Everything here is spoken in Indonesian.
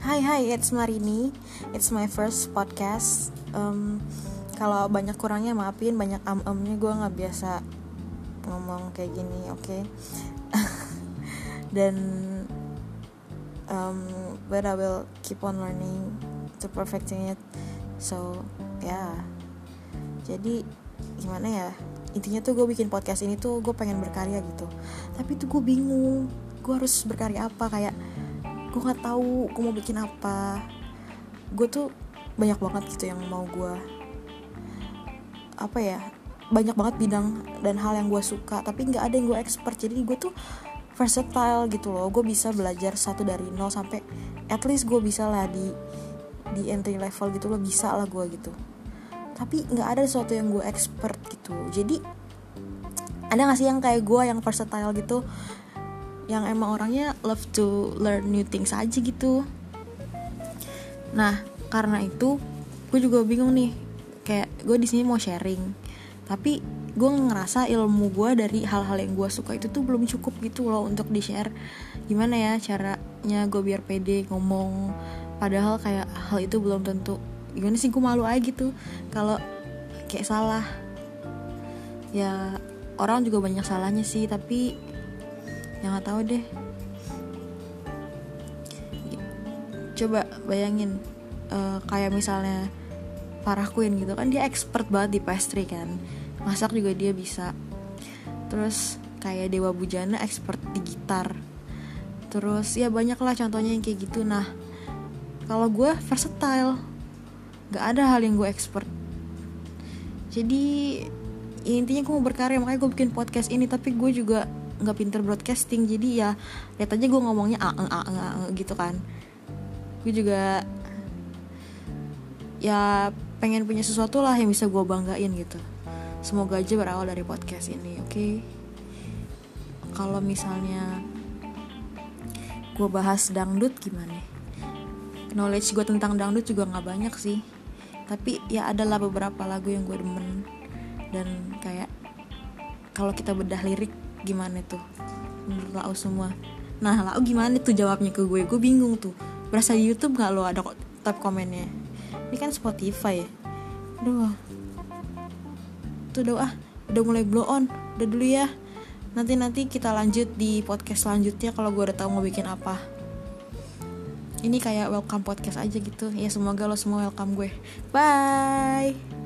Hai hai, it's Marini. It's my first podcast. Um, kalau banyak kurangnya maafin, banyak am-amnya gue nggak biasa ngomong kayak gini, oke? Okay? Dan um, but I will keep on learning to perfecting it. So ya, yeah. jadi gimana ya? Intinya tuh gue bikin podcast ini tuh gue pengen berkarya gitu. Tapi tuh gue bingung, gue harus berkarya apa kayak gue nggak tahu gue mau bikin apa. Gue tuh banyak banget gitu yang mau gue apa ya banyak banget bidang dan hal yang gue suka tapi nggak ada yang gue expert. Jadi gue tuh versatile gitu loh. Gue bisa belajar satu dari nol sampai at least gue bisa lah di di entry level gitu loh bisa lah gue gitu. Tapi nggak ada sesuatu yang gue expert gitu. Jadi ada gak sih yang kayak gue yang versatile gitu yang emang orangnya love to learn new things aja gitu. Nah karena itu gue juga bingung nih. Kayak gue di sini mau sharing tapi gue ngerasa ilmu gue dari hal-hal yang gue suka itu tuh belum cukup gitu loh untuk di share gimana ya caranya gue biar pede ngomong padahal kayak hal itu belum tentu. Gimana sih gue malu aja gitu kalau kayak salah. Ya orang juga banyak salahnya sih tapi yang nggak tahu deh. Coba bayangin uh, kayak misalnya Farah Queen gitu kan dia expert banget di pastry kan. Masak juga dia bisa. Terus kayak Dewa Bujana expert di gitar. Terus ya banyak lah contohnya yang kayak gitu. Nah kalau gue versatile. Gak ada hal yang gue expert. Jadi intinya gue mau berkarya makanya gue bikin podcast ini. Tapi gue juga nggak pinter broadcasting jadi ya lihat aja gue ngomongnya a a a a gitu kan. Gue juga ya pengen punya sesuatu lah yang bisa gue banggain gitu. Semoga aja berawal dari podcast ini oke? Okay? kalau misalnya gue bahas dangdut gimana? Knowledge gue tentang dangdut juga nggak banyak sih. Tapi ya adalah beberapa lagu yang gue demen. Dan kayak kalau kita bedah lirik gimana tuh? Menurut Lau semua. Nah Lau gimana tuh jawabnya ke gue? Gue bingung tuh. Berasa di YouTube gak lo ada tab komennya? Ini kan Spotify ya? Aduh tuh doa ah udah mulai blow on. Udah dulu ya. Nanti nanti kita lanjut di podcast selanjutnya kalau gue udah tahu mau bikin apa. Ini kayak welcome podcast aja gitu. Ya semoga lo semua welcome gue. Bye